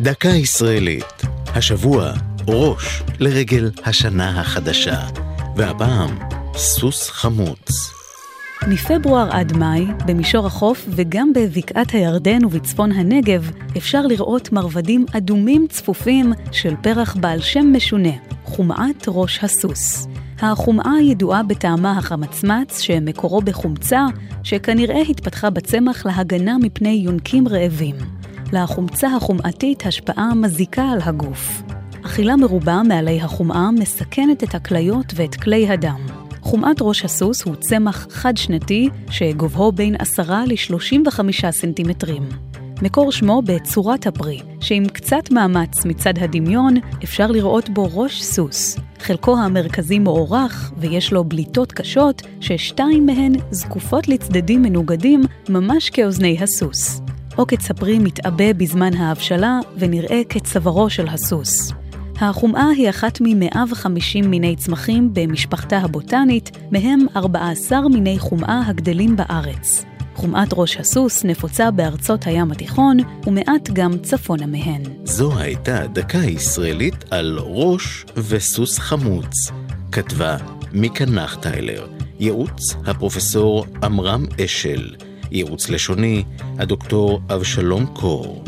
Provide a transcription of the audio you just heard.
דקה ישראלית. השבוע ראש לרגל השנה החדשה, והפעם סוס חמוץ. מפברואר עד מאי, במישור החוף וגם בבקעת הירדן ובצפון הנגב, אפשר לראות מרבדים אדומים צפופים של פרח בעל שם משונה, חומעת ראש הסוס. החומעה ידועה בטעמה החמצמץ, שמקורו בחומצה, שכנראה התפתחה בצמח להגנה מפני יונקים רעבים. לחומצה החומעתית השפעה מזיקה על הגוף. אכילה מרובה מעלי החומעה מסכנת את הכליות ואת כלי הדם. חומעת ראש הסוס הוא צמח חד-שנתי שגובהו בין 10 ל-35 סנטימטרים. מקור שמו בצורת הפרי, שעם קצת מאמץ מצד הדמיון אפשר לראות בו ראש סוס. חלקו המרכזי מוארך ויש לו בליטות קשות, ששתיים מהן זקופות לצדדים מנוגדים ממש כאוזני הסוס. עוקץ הפרי מתעבה בזמן ההבשלה ונראה כצווארו של הסוס. החומאה היא אחת מ-150 מיני צמחים במשפחתה הבוטנית, מהם 14 מיני חומאה הגדלים בארץ. חומאת ראש הסוס נפוצה בארצות הים התיכון, ומעט גם צפונה מהן. זו הייתה דקה ישראלית על ראש וסוס חמוץ. כתבה מיקה נחטיילר, ייעוץ הפרופסור עמרם אשל, ייעוץ לשוני הדוקטור אבשלום קור.